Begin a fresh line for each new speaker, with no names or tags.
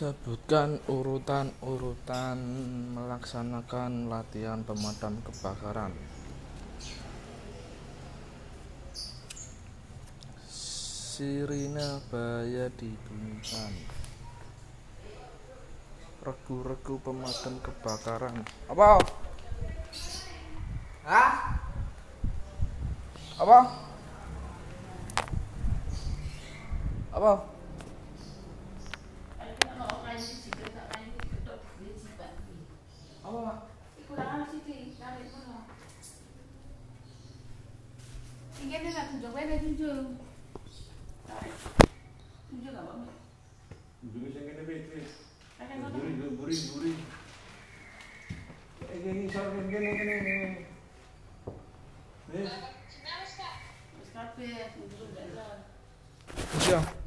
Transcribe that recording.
Sebutkan urutan-urutan melaksanakan latihan pemadam kebakaran. Sirine bahaya dibunyikan. Regu-regu pemadam kebakaran. Apa? Hah? Apa? Apa? Apa, Mak?
Ingin nak tunjuk, mana tunjuk? Tunjuk apa?
Dulu sing kene? Buri buri buri. Eh ini sor kene kene kene. Wis.
Wis kabeh, tunjuk dah.